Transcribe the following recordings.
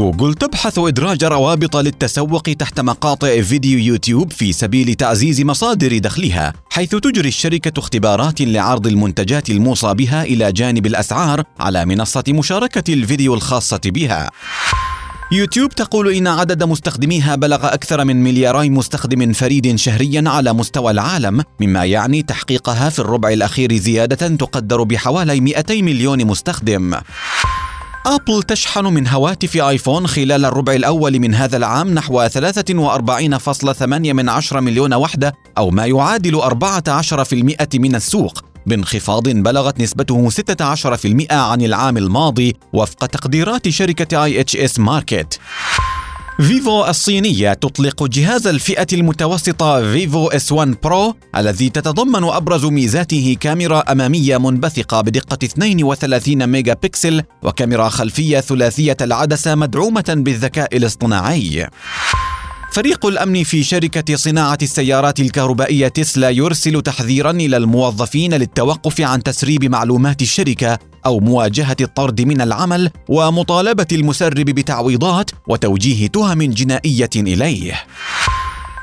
جوجل تبحث إدراج روابط للتسوق تحت مقاطع فيديو يوتيوب في سبيل تعزيز مصادر دخلها، حيث تجري الشركة اختبارات لعرض المنتجات الموصى بها إلى جانب الأسعار على منصة مشاركة الفيديو الخاصة بها. يوتيوب تقول إن عدد مستخدميها بلغ أكثر من ملياري مستخدم فريد شهريا على مستوى العالم مما يعني تحقيقها في الربع الأخير زيادة تقدر بحوالي 200 مليون مستخدم أبل تشحن من هواتف آيفون خلال الربع الأول من هذا العام نحو 43.8 من عشر مليون وحدة أو ما يعادل 14% من السوق. بانخفاض بلغت نسبته 16% عن العام الماضي وفق تقديرات شركة IHS Markit فيفو الصينية تطلق جهاز الفئة المتوسطة فيفو إس 1 برو الذي تتضمن أبرز ميزاته كاميرا أمامية منبثقة بدقة 32 ميجا بكسل وكاميرا خلفية ثلاثية العدسة مدعومة بالذكاء الاصطناعي. فريق الأمن في شركة صناعة السيارات الكهربائية تسلا يرسل تحذيرا إلى الموظفين للتوقف عن تسريب معلومات الشركة أو مواجهة الطرد من العمل ومطالبة المسرب بتعويضات وتوجيه تهم جنائية إليه.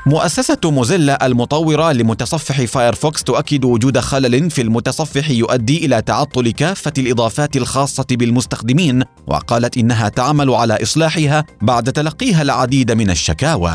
مؤسسة موزيلا المطورة لمتصفح فايرفوكس تؤكد وجود خلل في المتصفح يؤدي إلى تعطل كافة الإضافات الخاصة بالمستخدمين وقالت إنها تعمل على إصلاحها بعد تلقيها العديد من الشكاوى.